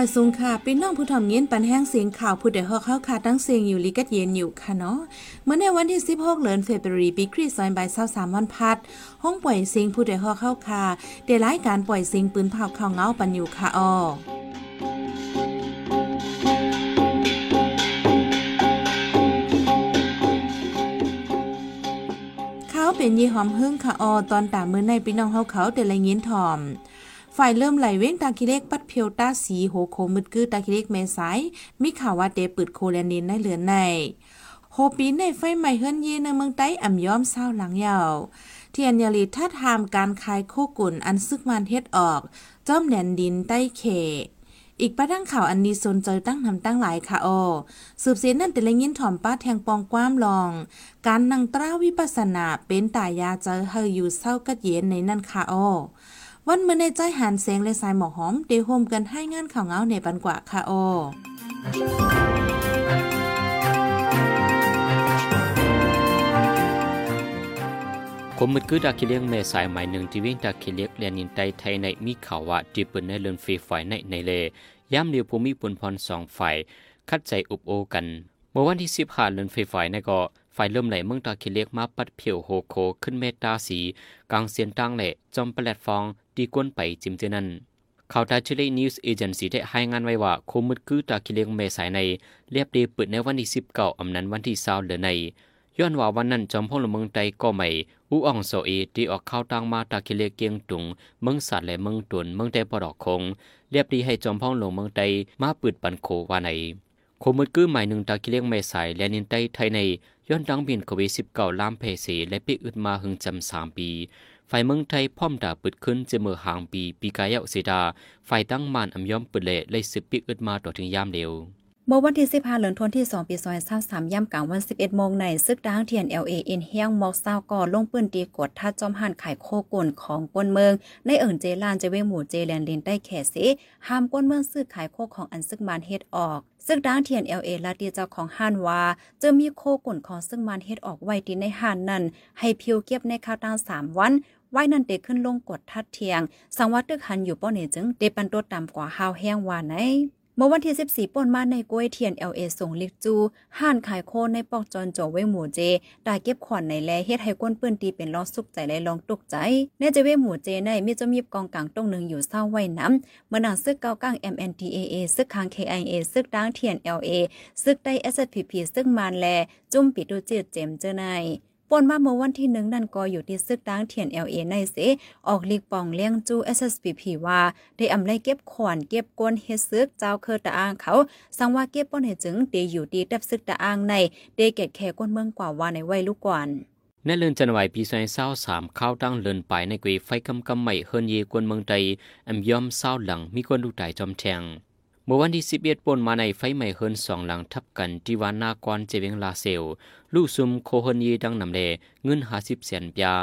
ายสูงค่ะพี่น้องผู้ทำเงินปันแห้งเสียงข่าวผู้ใดฮอกเข้าค่ะตั้งเสียงอยู่ลิกัดเย็นอยู่ค่ะเนาะเมื่อในวันที่ 16เดือนเฟบรุรีปีคริสต์ศักราช23วันพัด ห้องปล่อยเสียงผู้ใดฮอกเข้าค่ะได้รายการปล่อยเสียงปืนเผาข่าวเงาปันอยู่ค่ะอ้อเขาเป็นยี่หอมหึ่งค่ะออตอนตามมือในพี่น้องเฮาเขาแต่ละยินถ่อม ฝ่ายเริ่มไหลเว้งตาคิเล็กปัดเพียวต้าสีโหโคมึดกือตาคิเล็กเมสาย มีข่าวว่าเตปิดโคแลนดินในเหลือนในโฮปีในไฟใหม่เฮิรนเยในเมืองใต้อ่ำย้อมเศร้าหลังยาวเทียนยาลีทัดทามการคายโคกุ่นอันซึกมันเฮ็ดออก จ้อมแดนดินใต้เขอีกประดังข่าวอันนี้สนใจตั้งทำตั้งหลายค่ะออสืบเสียนั่นแต่ละยินถ่อมป้าแทงปองความลอง การนั่งตราวิปัสนาเป็นตายาเจอเฮอยู่เศร้ากัดเย็นในนั่นค่ะออ วันเมื่อในใจหันเสียงและสายหมอกหอมเดโฮมกันให้งานข่าวเงาในปันกว่าค่ะโอคมมืดคือดาคิเลียงเมสายหมายหนึ่งที่วิ่งดาคิเลียกเรียนยินไตไทยในมีข่าวว่าจีปืนในเลือนฟรีฝ่ายในในเลย่ำเดียวภูมิปุนพรสองฝ่าย คัดใจอุบโอกัน เมื่อวันที่สิบห้าเลือนฟรีฝ่ายในก็ ฝ่ายเริ่มไหลเมืองตาคิเลียกมาปัดเพียวโฮโคขึ้นเมตาสีกลางเสียนตั้งเละจอมแปลตฟองดีกวนไปจิมเจนันข่าวตาชิลีนิวส์เอเจนซี่ได้ให้งานไว้ว่าโคมุดคือตาคิเลียงเมสายในเรียบดีเปิดในวันที่สิบเก้าอำนั้นวันที่เศร้าเหลือในย้อนว่าวันนั้นจอมพลเมืองไตก็ไม่อูอ่องโซเอที่ออกข้าวตังมาตาคิเลเกียงตุงเมืองสัตว์และเมืองตุนเมืองไตปอดอกคงเรียบดีให้จอมพลหลงเมืองไตมาปืดปันโควาใน คมุดคือหมายหนึ่งตาคิเลงไม่ใสและนินไตไทยในย้อนดังบินโควิดสิบเก้าล้ามเพเสและปีอึดมาหึงจำสามปีฝ่ายเมืองไทยพร้อมด่าปิดขึ้นจะเมื่อห่างปีปีกายเสดาฝ่ายตั้งมานอำย้อมปิดเละเลยสิบปีอึดมาต่อถึงยามเร็ว เมื่อวันที่15เดือนธันวาคม2ปี2023ย่ำกลางวัน 11โมงในซึกดางเทียน LA อินเฮียงมอกซาวก่อลงปืนตีกดท่าจอมหันขายโคกุนของก้นเมือง ในเอิญเจลานเจเวงหมู่เจแลนดินใต้แขสีห้ามก้นเมืองซื้อขายโคของอันซึกมานเฮ็ดออกซึกดางเทียน LA ลาตีเจ้าของห้านว่าจะมีโคกุนของซึ่งมานเฮ็ดออกไว้ที่ในห้านนั้น ให้เพียวเก็บในข้าวตั้ง3วันไว้นั่นเตขึ้นลงกดทัดเทียง สังวัดตึกหันอยู่ป้อเนจึงเตปันตัวต่ำกว่าฮาวแห้งว่าไหน มื่อวันที่ 14ป่นมาในกล้วยเทียน LA ส่งลิกจูห่านขายโคในปอกจอนโจเวหมูเจได้เก็บขวัญในแลเฮ็ดให้ก้นปื้นตีเป็นลอสุกใจและลองตกใจในจะเวหมูเจในมีจะมีกองกลางตรงหนึ่งอยู่เศร้าไว้น้ำเมื่อนางซึกเกากลาง MNTAA ซึกคาง KIA ซึกดังเทียน LA ซึกได้ SPP ซึกมานแลจุ่มปิดดูจิตเจมเจอใน ป่นมาเมื่อวันที่หนึ่งนั่นก็อยู่ที่ซึกดังเทียน LA ในเสออกลีกปองเลี้ยงจู SSPP ว่า ได้อำไลเก็บขวนเก็บกวนเฮ็ดซึกเจ้าเคอตะอ้างเขาสังว่าเก็บป้นให้จึงเดอยู่ดีดับซึกตะอ้างในเดเกตแค่ก้นเมืองกว่าว่าในไว้ลูกก่อนในเลือนจันวายปีซอยเศร้าสามเข้าตั้งเลินไปในกวีไฟกำกำใหม่เฮินเยกวนเมืองใดอำยอมเศร้าหลังมีคนดูตายจอมแทง มื่อวันที่สิบเอ็ดปนมาในไฟใหม่เฮินสองหลังทับกันที่วานนากรเจเวงลาเซล ลู่ซุมโคฮนยีดังนำเลเงินหาสิบแสนปยา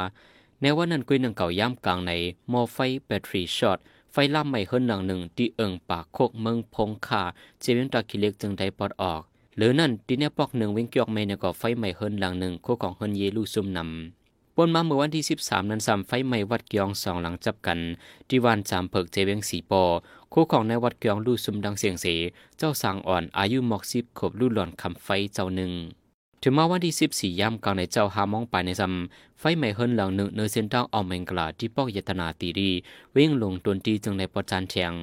ในวันนั้นกุยนังเก่าย่ำกลางในมอไฟแบตทรีช็อตไฟล่ำใหม่เฮินหลังหนึ่งที่เอิงปากโคกเมืองพงคาเจเวงตาคิเล็กจึงได้ปอดออก หรือนั่นที่เนปอกหนึ่งวิ่งเกี่ยวไม่ในก่อไฟใหม่เฮินหลังหนึ่งโคของเฮินเยลู่ซุมนำปนมาเมื่อวันที่ 13 นั้นซ้ำไฟไหม้วัดเกียงสองหลังจับกัน ที่วันจามเพิกเจเวงสีปอ คู่ของในวัดเกียงลู่ซุมดังเสียงเส เจ้าสางอ่อนอายุหมอกสิบขบลู่หล่อนคำไฟเจ้าหนึ่งถึงมาวันที่สิบสี่ย่ำกลางในเจ้าหามองไปในซำไฟใหม่เฮินหลังหนึ่งเนเซนตั้งออมเมงกลาที่ปอกยตนาตีดีวิ่งลงตนตีจึงในปจานเทียง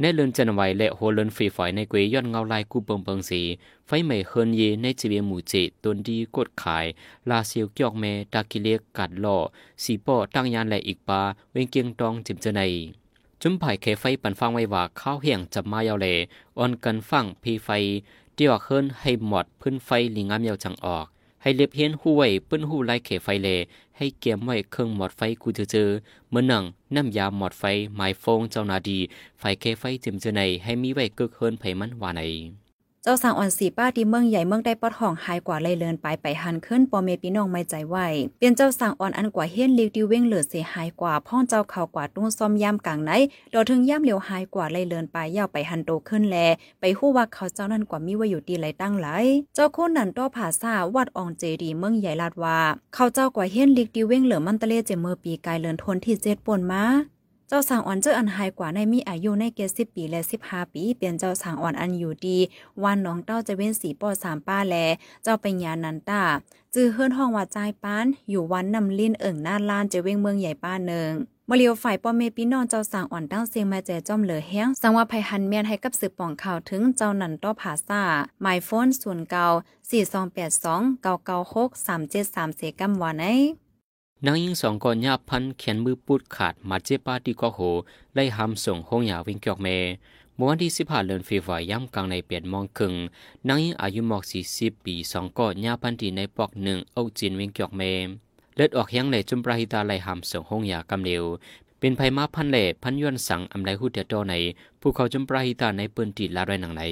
ในเลือนจันไวและโฮเลินฟรีฝอยในกวยย้อนเงาลายกูเปิงเปิงสีไฟใหม่เฮินเยในจีเวียหมู่เจตนดีกดขาย ลาเซียวเกียกเมตากิเลกกัดล่อสีป้อตั้งยานและอีกปาเวงเกียงตองจิมเจไน จุมไผ่เคไฟปันฟังไว้ว่าข้าวเหี่ยงจะมายาวเลออนกันฟังพีไฟเดี่ยวเฮินให้หมดพื้นไฟลิงามเยาจังออก ให้เล็บเฮียนหูไว้ปื้นหูไล่เขไฟเล ให้เกียมไว้เครื่องหมดไฟกูเจอเจอเมื่อหนังน้ำยาหมดไฟไมโฟงเจ้านาดี ไฟเคไฟจิมเจอในให้มีไว้เกิกเฮินไผมันว่าใน เจ้าสางอ่อนสีป้าที่เมืองใหญ่เมืองได้ปอดห้องหายกว่าเลยเลินไปไปหันขึ้นปอเมปีน้องไม่ใจไหวเป็นเจ้าสางอ่อนอันกว่าเฮียนลิวดิวเว้งเหลือเสียหายกว่าพ่องเจ้าเขากว่าตุ้งซ่อมย่ำกลางไหนดอถึงย่ำเหลียวหายกว่าเลยเลินไปยาวไปหันโตขึ้นแล ไปหู้ว่าเขาเจ้านั่นกว่ามีว่าอยู่ดีไรตั้งหลเจ้าคนนันต้อผาซาวัดอองเจดีเมืองใหญ่ลาดว่า เขาเจ้ากว่าเฮียนลิวดิวเว้งเหลือมันตะเลเจเมอปีกายเลินทนที่เจ็ดปนมา จ้าสางอ่อนเจออันไฮกว่าในมีอายุในเกสิบปีและสิบห้าปี เปลี่ยนเจ้าสางอ่อนอันอยู่ดี วันน้องเต้าจะเว้นสีปอสามป้าแล เจ้าเป็นยานันตาจื้อเฮิรนห้องว่าใจปาน อยู่วันนำลิ้นเอิ่งหน้าล้านจะเว้งเมืองใหญ่ป้าเนิงมเลียวฝ่ายป้อเมพี่น้องเจ้าสางอ่อนตั้งเสียงมาแจจอมเหลือแห้งสังว่าภัยหันเมียนให้กับสืบป่องข่าวถึงเจ้านันต้อผาซ่าหมายโฟนส่วนเก่า4282 996 373เสกัมวาไน นางยิงสองก่อนยาพันแขนมือปุดขาดมาเจ็บปาที่ก็โหไล่หำส่งห้องยาวิ่งเกียกเมเมื่อวันที่สิบห้าเดือนเฟบรุย่ำกลางในเปลี่ยนมองครึ่งนางยิงอายุหมอกสี่สิบปีสองก่อนยาพันที่ในปอกหนึ่งเอาจินวิ่งเกียกเมเลือดออกยังในจุมปราหิตาไล่หำส่งห้องยากำเร็วเป็นภัยมาพันเล่พันยวนสังอำไลหูเดียดอในภูเขาจุมปราหิตาในปืนตีลาไรหนังใน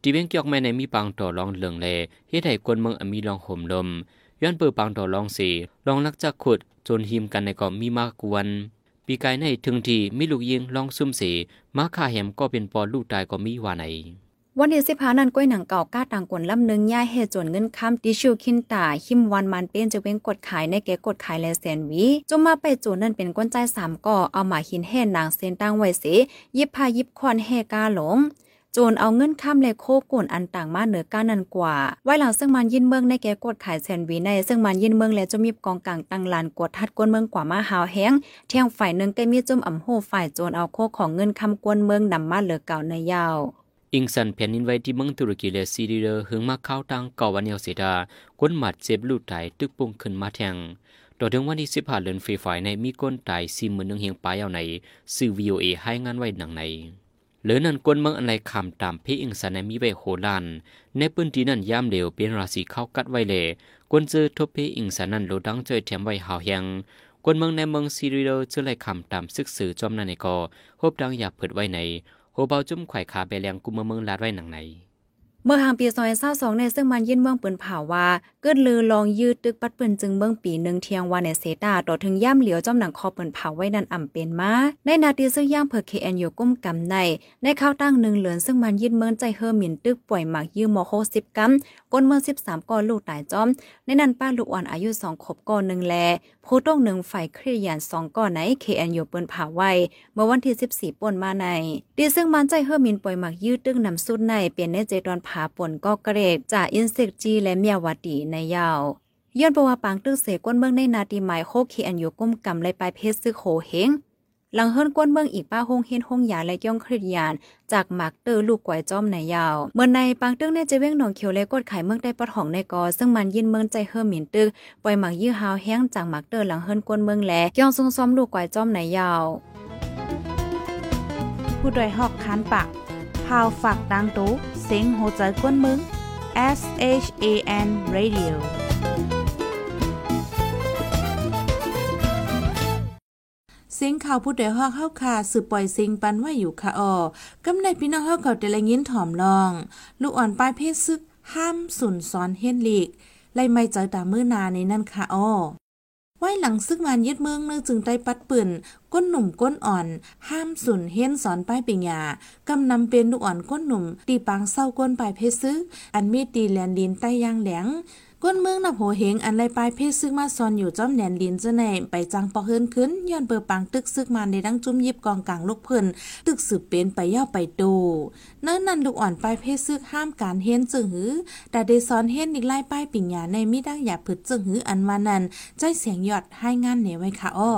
ที่เวียงเกียกเมในมีปังต่อรองเหลืองเลเฮ็ดให้กวนเมืองอมีลองห่มลม ย้อนเปิดปังต่อรองสีลองลักจักขุดจนหิมกันในก็มีมากกวนปีกายในถึงทีมีลูกยิงลองซุ่มสีมาค่าแหมก็เป็นปอลูกตายก็มีว่าไหนวันที่สิบหานั้นก้อยหนังเก่าก้าต่างกวนลำหนึ่งย่ายเฮจวนเงินค้ำดิชิวคินตาหิมวันมันเป็นจะเว้งกดขายในแกกดขายและแสนวีจมมาไปจวนนั่นเป็นก้นใจสามก่อเอาหมาหินแห่นางเซนตั้งไว้เสยิบพายิบคอนแห่กาหลง จรเอาเงินข้ามและโคกุ่นอันต่างมาเหนือก้านันกว่า ไว้หลังซึ่งมันยินเมืองในแกกดขายแซนวีในซึ่งมันยินเมืองและจะมีกองกลางตั้งลานกดทัดกวนเมืองกว่ามาหาวแห้งเที่ยงฝ่ายหนึ่งก็มีจุ่มอ่ำโหฝ่ายโจรเอาโคของเงินคำกวนเมืองนำมาเหลือเก่าในยาวอิงสันแผ่นดินไหวที่เมืองตุรกีและซีเรียหึงมาเข้าตังเก่าวันเนียวเสดากวนหมัดเจ็บลูกตายตึกปุ่งขึ้นมาแทงต่อถึงวันที่สิบห้าเดือนเฟฟายในมีก้นตายสี่หมื่นหนึ่งเฮียงปลายเอาในสื่อวีโอเอให้งานไว้หนังใน หลือนั่นกวนเมืองอะไรคำตามเพอิงสันในมีไว้โหลานในพื้นที่นั้นย่ามเหลวเป็นราศีเข้ากัดไว้เลยกวนเจอทบเพอิงสันนั้นโลดังเจอแถมไว้หาวยังกวนเมืองในเมืองซีรียเจอไรคำตามซึกสื่อจอมนั่นในกอฮบดังอยากเปิดไว้ในโหเบาจุ่มไข่ขาเบลแรงกุมเมืองลาดไว้หนังไหน เมื่อหางปีซอยเศร้าสองในซึ่งมันยินเมืองปืนเผาว่า เกิดลือลองยืดตึกปัดปืนจึงเมืองปีหนึ่งเทียงวันในเซตาต่อถึงย่ำเหลียวจอมหนังคอปืนเผาไว้นันอ่ำเป็นมาในนาทีซึ่งย่างเพิกเคแอนอยู่ก้มกำในในข้าวตั้งหนึ่งเหลือนซึ่งมันยินเมืองใจเฮอหมินตึกป่วยหมากยืมโมโคสิบกัมก้นเมืองสิบสามก้อนลูกตายจอม ในนั้นป้าลูกอ่อนอายุสองขบก้อนหนึ่งแลผู้ต้องหนึ่งฝ่ายเครียานสองก้อนไหนเคแอนอยู่ปืนเผาไว้เมื่อวันที่สิบสี่ป่นมาในดีซึ่งมันใจเฮอหมินป่วยหมากยืดตึกนำสุดในเป็นในเจดอนผาป่นก็เกรกจากอินเซกจีและเมียวดีในยาวย้อนประว่าปางตึกเสกวนเมืองในนาทีหมายโคเคอันอยู่ก้มกำเลยไปเพชรซึกโหเฮงหลังเฮิรนกวนเมืองอีกป้าฮงเฮนฮงยาและย่องคริยาน จากหมักเตอร์ลูกกวยจอมในยาว เมื่อในปางตึกในจะเว้งหนองเขียวและกดไข่เมืองได้ปะทองในกอ ซึ่งมันยินเมืองใจเฮิรหมินตึกปล่อยหมักยื้อหาวแห้งจากหมักเตอร์หลังเฮิรนกวนเมืองและย่องทรงซ้อมลูกกวยจอมในยาว ผู้ดยหอกคันปาก พาวฝากดังตู้เสียงโหใจกวนมึง S H A N Radio เสียงข่าวผู้ใดฮอกเฮาค่ะสืบปล่อยเสียงปันว่าอยู่ค่ะออกำในพี่น้องเฮาเขาแต่ละยินถ่อมลอง ลูกอ่อนปลายเพศซึกห้ามสุนซ้อนเฮนลีกไล่ไม่เจอตามมือนาในนั่นค่ะออ ไว้หลังซึกมานยึดเมืองเนื่องจึงได้ปัดปืนก้นหนุ่มก้นอ่อน ห้ามสุนเฮนสอนป้ายปิงยากำนำเป็นลูกอ่อนก้นหนุ่มตีปางเศร้าก้นปลายเพศซึกอันมีตีแลนดินใต้ยางแหลง ก้นเมืองนับโหเหงอันไรปลายเพศซึกมาซอนอยู่จอมแหนนลินจะในไปจังปอเฮินขึ้นย้อนเปิดปังตึกซึกมันในดังจุ้มยิบกองกลางลูกเพิ่นตึกสืบเป็นไปย่อไปดูเนิ่นนันลูกอ่อนปลายเพศซึกห้ามการเฮนจึงหือแต่เดซอนเฮนอีกไล่ป้ายปิญญาในมิดังอย่าผึดจึงหืออันมานันใจเสียงหยอดให้งานเหนไว้ค่ะอ้อ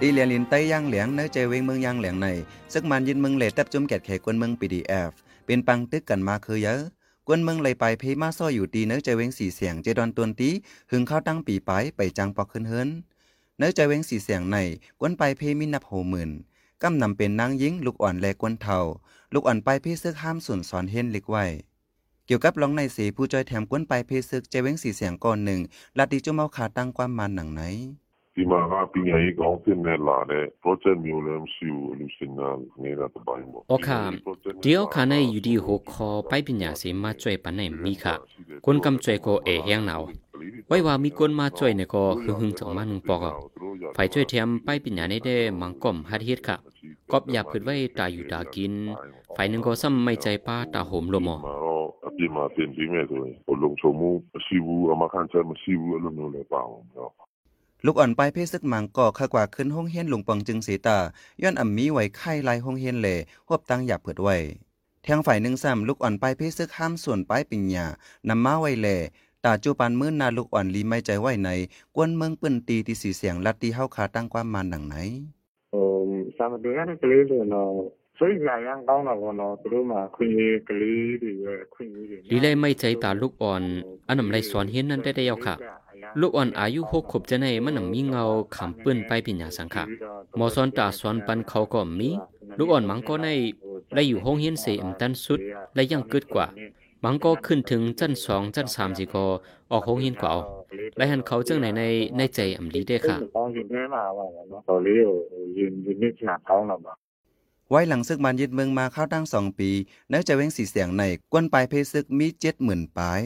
ตีเหลียนลินไต้ย่างเหลียงเนื้อใจเวงเมืองย่างเหลียงในซึกมันยินเมืองเลตับจุ่มแกดแขกวนเมืองปีดีแอฟเป็นปังตึกกันมาคือเยอะกวนเมืองเลยไปเพมาซ้ออยู่ตีเนื้อใจเวงสีเสียงเจดอนตวนตีหึงเข้าตั้งปีไปไปจังปอกขึ้นเฮินเนื้อใจเวงสีเสียงในกวนไปเพมินับโหหมื่นกำนำเป็นนางยิงลูกอ่อนแลกวนเทาลูกอ่อนไปเพซึกห้ามส่วนสอนเฮนลิกไว้เกี่ยวกับร้องในสีผู้จอยแถมกวนไปเพซึกใจเวงสีเสียงก่อนหนึ่งลาติจุมเอาขาตั้งความมันหนังไหน ဒီမှာကပညာရေးကောင်းတင်နဲ့လာတဲ့ project မျိုးလည်းမရှိဘူးလူစင်ကနေတာတပိုင်းပေါ့ โอคาเดียวคาในอยู่ดีโหคอไปปัญญาสิมาช่วยปันในมีค่ะ คนกำช่วยก็เอแห้งหนาวไว้ว่ามีคนมาช่วยเนี่ยก็หึงหึงจังมาหนึ่งปอกไฟช่วยเทียมไปปัญญาในได้มังก่อมฮัดเฮ็ดค่ะกอบอยากเพิ่นไว้ตาอยู่ตากิน ไฟหนึ่งก็ซ้ำไม่ใจป้าตาโหมลมอ မှာတော့အ ပြင်မှာတင်ပေးမယ်ဆိုရင်ဟိုလုံခြုံမှုမရှိဘူးအမခံချက်မရှိဘူးအဲ့လိုမျိုးလည်းပါအောင်เนาะ ลูกอ่อนไปเพศซึกมังก่อค่ากว่าขึ้นห้องเฮียนหลวงปองจึงเสีตา ย้อนอ่ำมีไหวไข้ลายห้องเฮียนเหล่หวบตั้งหยาบเผิดไว้ทางฝ่ายหนึ่งซ้ำลูกอ่อนไปเพศซึกห้ามส่วนปลไปปิญญานำมาไว้เหล่ตาจูปันมื้อนาลูกอ่อนลีไม่ใจไหวใน กวนเมืองปืนตีที่สีเสียงลัดตีเฮาคาตั้งความมันหนังไหนโอ้สามเดือนนี่ก็เลยเนาอ่อนอัน我咯，不ไ嘛，สอนเฮียนนั่นได้，ได้เอาค่ะ。 ลูกอ่อนอายุหกขบจะในมันหนมีเงาขำปืนไปปิญญาสังขาหมอซอนตาซอนปันเขาก็มีลูกอ่อนมังก็ในได้อยู่ห้องเฮียนเสียมตันสุดและยังเกิดกว่ามังก็ขึ้นถึงจันสองจันสามสิกอออกห้องเฮียนกว่าและหันเขาเจ้าไหนในในใจอำดีได้ค่ะไว้หลังซึกมันยึดเมืองมาเข้าตั้งสองปีนักจะเว้งสีเสียงในกวนปลายเพซึกมีเจ็ดหมื่นปลาย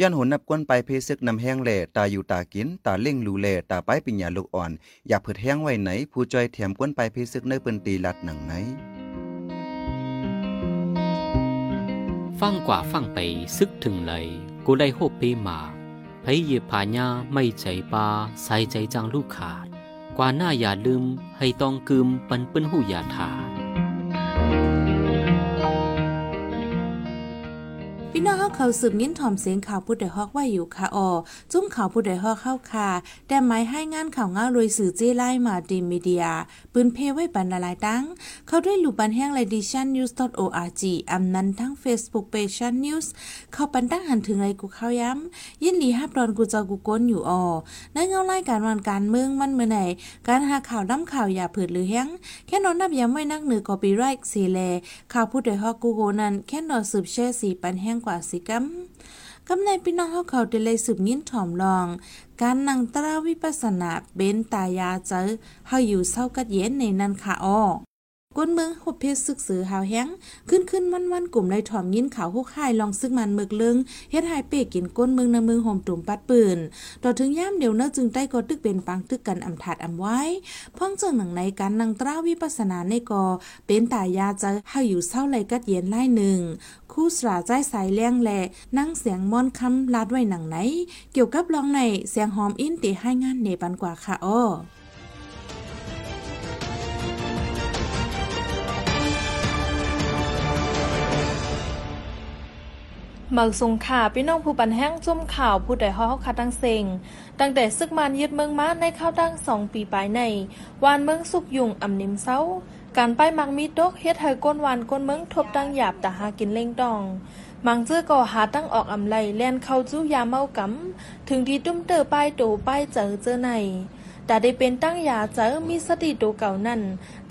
ย้อนหนนับกวนปลายเพศซึกนำแห้งแหล่ตาอยู่ตากิน ตาเล่งรูแล่ตาป้ายปิญญาลูกอ่อน อยากเผิดแห้งไว้ไหน ผู้จอยแถมกวนปลายเพศซึกเนื้อปืนตีลัดหนังไหนฟังกว่าฟังไปซึกถึงเลยกูได้โฮปปีมาพยเยพาญาไม่ใจปาใส่ใจจังลูกขาด กว่าหน้าอย่าลืมให้ต้องกึมปันเปิ้นหูอย่าถาด พี่น้องเฮาเขาสืบยินถ่อมเสียงข่าวผู้ใดฮอกไว้อยู่ค่ะออจุ้มข่าวผู้ใดฮอกเข้าค่ะแต่หมายให้งานข่าวง้าโดยสื่อเจไล่มาดีมีเดียปืนเพไว้บรรณาลายตั้ง เข้าด้วยหลู่บันแห้งไรดิชันนิวส์ .org อำนั้นทั้ง Facebook Page ชันนิวส์เข้าปันตั้งหันถึงไรกูเข้าย้ำยินดีฮับดอนกูเจอกูก้นอยู่ออในเงาไล่การวันการเมืองมันเมื่อไหนการหาข่าวน้ำข่าวอย่าเผืดหรือแห้งแค่นอนนับย้ำไว้นักเหนือกอปีไรค์สีแลข่าวผู้ใดฮอกกูโหนั้นแค่นอสืบแช่สีปันแห้งว่าสิกัมกำในพี่น้องเฮาเขาได้เลยสืบยินถ่อมลอง การนั่งตราวิปัสสนาเป็นตายาเจอเฮาอยู่เศร้ากัดเย็นในนั้นค่ะอ้อ กวนเมืองหบเพชรซึกสือหาวแห้งขึ้นขึ้นวันวันกลุ่มไรถ่อมยินขาวฮุกหายลองซึกมันเมึกเลึงเฮ็ดหายเปกินก้นเมืองในเมืองห่มตุ่มปัดปืน ต่อถึงย่ามเดี๋ยวเนอจึงได้ก็ตึกเป็นปังตึกกันอำถาดอำไว้พ่องเจังหนังในการนั่งตราวิปัสนาในกอเป็นตายาจอเฮาอยู่เศร้าไรกัดเย็นไล่หนึ่งคู่สราใจสายเลี้ยงแหล่นั่งเสียงม่อนคำลาดไว้หนังไหน เกี่ยวกับลองในเสียงหอมอินติให้งานเนปันกว่าค่ะอ้อ หมักสงขาพี่น้องผู้ปันแห้งจุ่มข่าวผู้ใดฮอเฮาคัดตั้งเซงตั้งแต่ซึกมันยึดเมืองมาในข้าวตั้งสองปีปลายในวานเมืองสุกยุงอำนิมเศร้าการไปมักมีดกเฮ็ดให้ก้นวานก้นเมืองทบตั้งหยาบแต่หากินเล่งดองมังเจื้อก่อหาตั้งออกอำไลแล่นเข้าจู้ยาเมากำถึงที่ตุ้มเตอป้ายโตป้ายเจอเจอในแต่ได้เป็นตั้งยาเจอมีสติโตเก่านั่น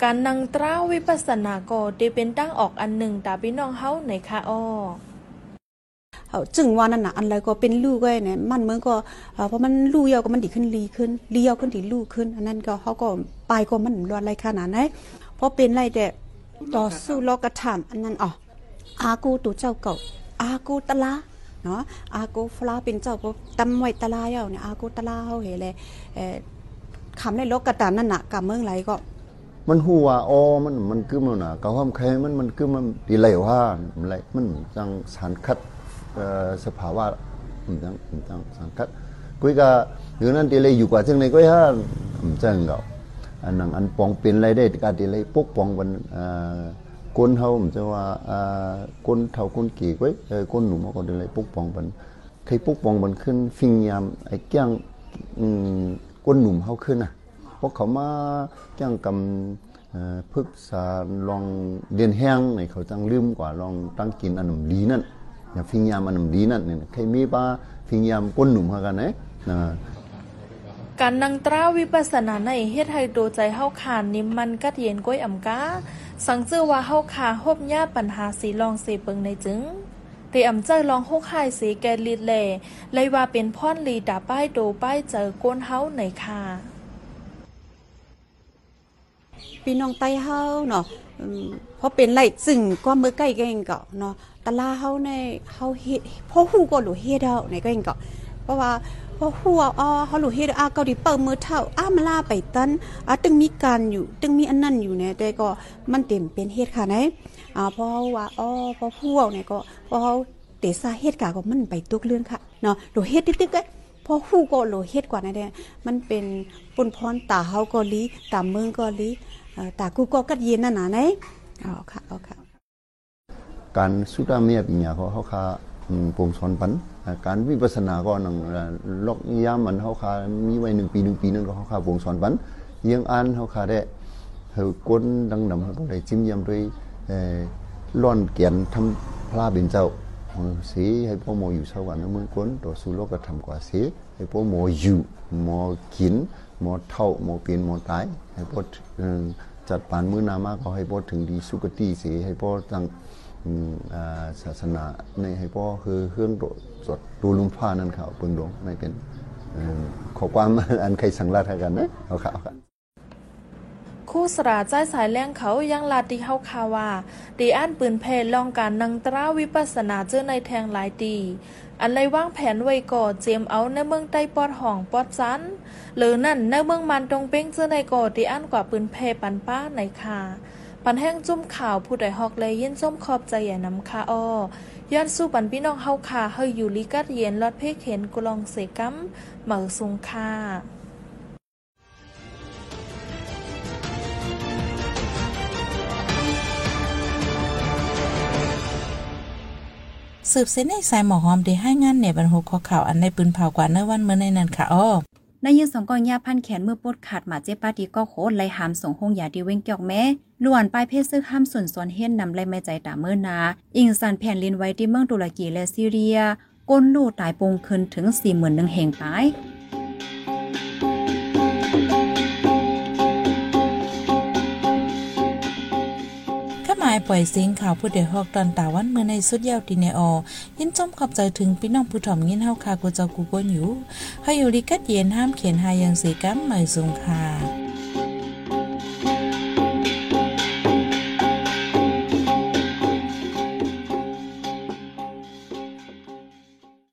การนังตราวิปัสสนาก็ได้เป็นตั้งออกอันหนึ่งตาพี่น้องเฮาในค่ะอ้อ เอาจึงว่านั่นน่ะอันไรก็เป็นลูกไว้เนี่ยมันเมื่อก็เพราะมันลูกเยาวก็มันดีขึ้นลีขึ้นลีเยาวขึ้นดีลูกขึ้น อันนั้นก็เขาก็ไปก็มันรอดไรขนาดไหนเพราะเป็นไรแต่ต่อสู้รอกระถามอันนั้นอ๋ออากูตัวเจ้าเก่า อากูตะลาเนาะอากูฟลาเป็นเจ้าก็ตำไว้ตะลาเยาเนี่ยอากูตะลาเฮาเฮเลยเออคำในรกกระตามนั่นน่ะกับเมืองไรก็มันหัวอ๋อมันมันคือมันน่ะกับความแค้นมันมันคือมันดีเลว่ามันอะไรมันจังสารคัด สภาวะมันจังมันจังสารคัดกุยก็อยู่นั้นดีเลยอยู่กว่าจังไหนก็ฮะมันจังก็อันนั้นอันปองเป็นอะไรได้ก็ดีเลยปกปองมันคนเฮามันจะว่าคนเฒ่าคนกี่ไว้เออคนหนุ่มก็ดีเลยปกปองมันเคยปกปองมันขึ้นฟิงยามไอ้แก้งคนหนุ่มเฮาขึ้นน่ะพวกเขามาจ้งกำเอ่อพึกษาลองเรียนแห้งในเขาจังลืมกว่าลองตั้งกินอันหนุ่มดีนั่น อย่าฟิงยามอันหนุ่มดีนั่นเนี่ยใครมีป้าฟิงยามก้นหนุ่มเขากันนะนะการนั่งตราวิปัสสนาในเฮ็ดให้ตัวใจเฮาขานนิ่มมันกัดเย็นก้อยอำกาสังเจอว่าเฮาขาฮบญาปัญหาสีลองเสเปิงในจึงเตอำเจอลองฮกหายสีแกลิดแลเลยว่าเป็นพ่อนลีดาป้ายโตป้ายเจอก้นเฮาในค่ะพี่น้องไต้เฮาเนาะอืม เพราะเป็นไรจึงก็มือใกล้กันเองก็เนาะตะลาเฮาในเฮาเฮ็ดเพราะฮู้ก็หลูเฮ็ดเฮาในก็เองก็เพราะว่าเพราะฮู้ว่าอ๋อเฮาหลูเฮ็ดอะเกาดิเปิดมือเท่าอ้ามาลาไปตันอะตึงมีการอยู่ ตึงมีอันนั้นอยู่เนี่ยแต่ก็มันเต็มเป็นเฮ็ดค่ะไหนอ่าเพราะว่าอ๋อเพราะฮู้เนี่ยก็เพราะเฮาเตสาเหตุกาก็มันไปตุกเรื่องค่ะเนาะโลเฮ็ดตึกๆก็พอฮู้ก็โลเฮ็ดกว่านั่นแหละมันเป็นปุ่นพรตาเฮาก็ลีตาเมืองก็ลีเอ่อตากูก็กัดเย็นนั่นน่ะไหน อ๋อค่ะอ๋อค่ะการสุดาเมียปิญญาเขาเขาคาอืมปงสอนปันการวิปัสสนาก็นังอ่าลอกยามันเขาคามีไว้หนึ่งปีหนึ่งปีนั่นก็เขาคาปงสอนปันยังอ่านเขาคาได้เฮาก้นดังดำเขาต้องได้จิ้มยำด้วยเอ่อนเกียนทำพลาเป็นเจ้าสีให้พ่อหมอยู่สวรรค์นเมืองก้นต่อสู้โลกก็ทำกว่าสีให้พ่อหมอยู่หมกิน หมอเท่าหมอเปลี่ยนหมอตายให้พ่อจัดปานมื้อนามาก็ให้พ่อถึงดีสุกติสีให้พ่อตั้งศาสนาในให้พ่อคือเครื่องโสดดูลุมผ้านั่นเขาเปิงดงไม่เป็นขอความอันใครสังราชกันนะเอาค่ะเอา คู่สราใจสายแรงเขายังลาดีเฮาคาว่าดีอ่านปืนเพลลองการนังตราวิปัสนาเจอในแทงหลายตีอันไรว่างแผนไว้ก่อเจมเอาในเมืองใต้ปอดห่องปอดซันหรือนั่นในเมืองมันตรงเป้งเจอในก่อดีอ่านกว่าปืนเพปันป้าในคาปันแห้งจุ่มข่าวผู้ใดฮอกเลยยินส้มขอบใจอย่านำคาอ้อย้อนสู้ปันพี่น้องเฮาคาเฮยอยู่ลิกัดเย็นลอดเพกเห็นกุลองเสกัมเหมือซุงคา สืบเส้นในสายหมอหอมได้ให้งานในบรรหุข้อข่าวอันในปืนเผากว่าเนื้อวันเมื่อในนั้นค่ะอ้อในยืนสองกอยาพันแขนเมื่อปดขาดหมาเจ็บปาดีก็โคตรไล่หามส่งห้องยาดีเว้งเกี่ยวแม่ล้วนปลายเพศซึกห้ามส่วนสวนเฮ็ดนำไล่ไม่ใจตาเมื่อนา อิงสันแผ่นลินไว้ที่เมืองตุรกีและซีเรียก้นลูกตายปงคืนถึง4ี่หมื่นหนึ่งแห่งไป ปล่อยเสียงข่าวผู้เดือดฮอกตอนตาวันเมื่อในสุดยาวดีเนอยินจมขอบใจถึงพี่น้องผู้ถ่อมยินเฮาคากูเจ้ากูก้นอยู่ให้อยู่ลิกัดเย็นห้ามเขียนหายังสีกัมใหม่สูงค่ะ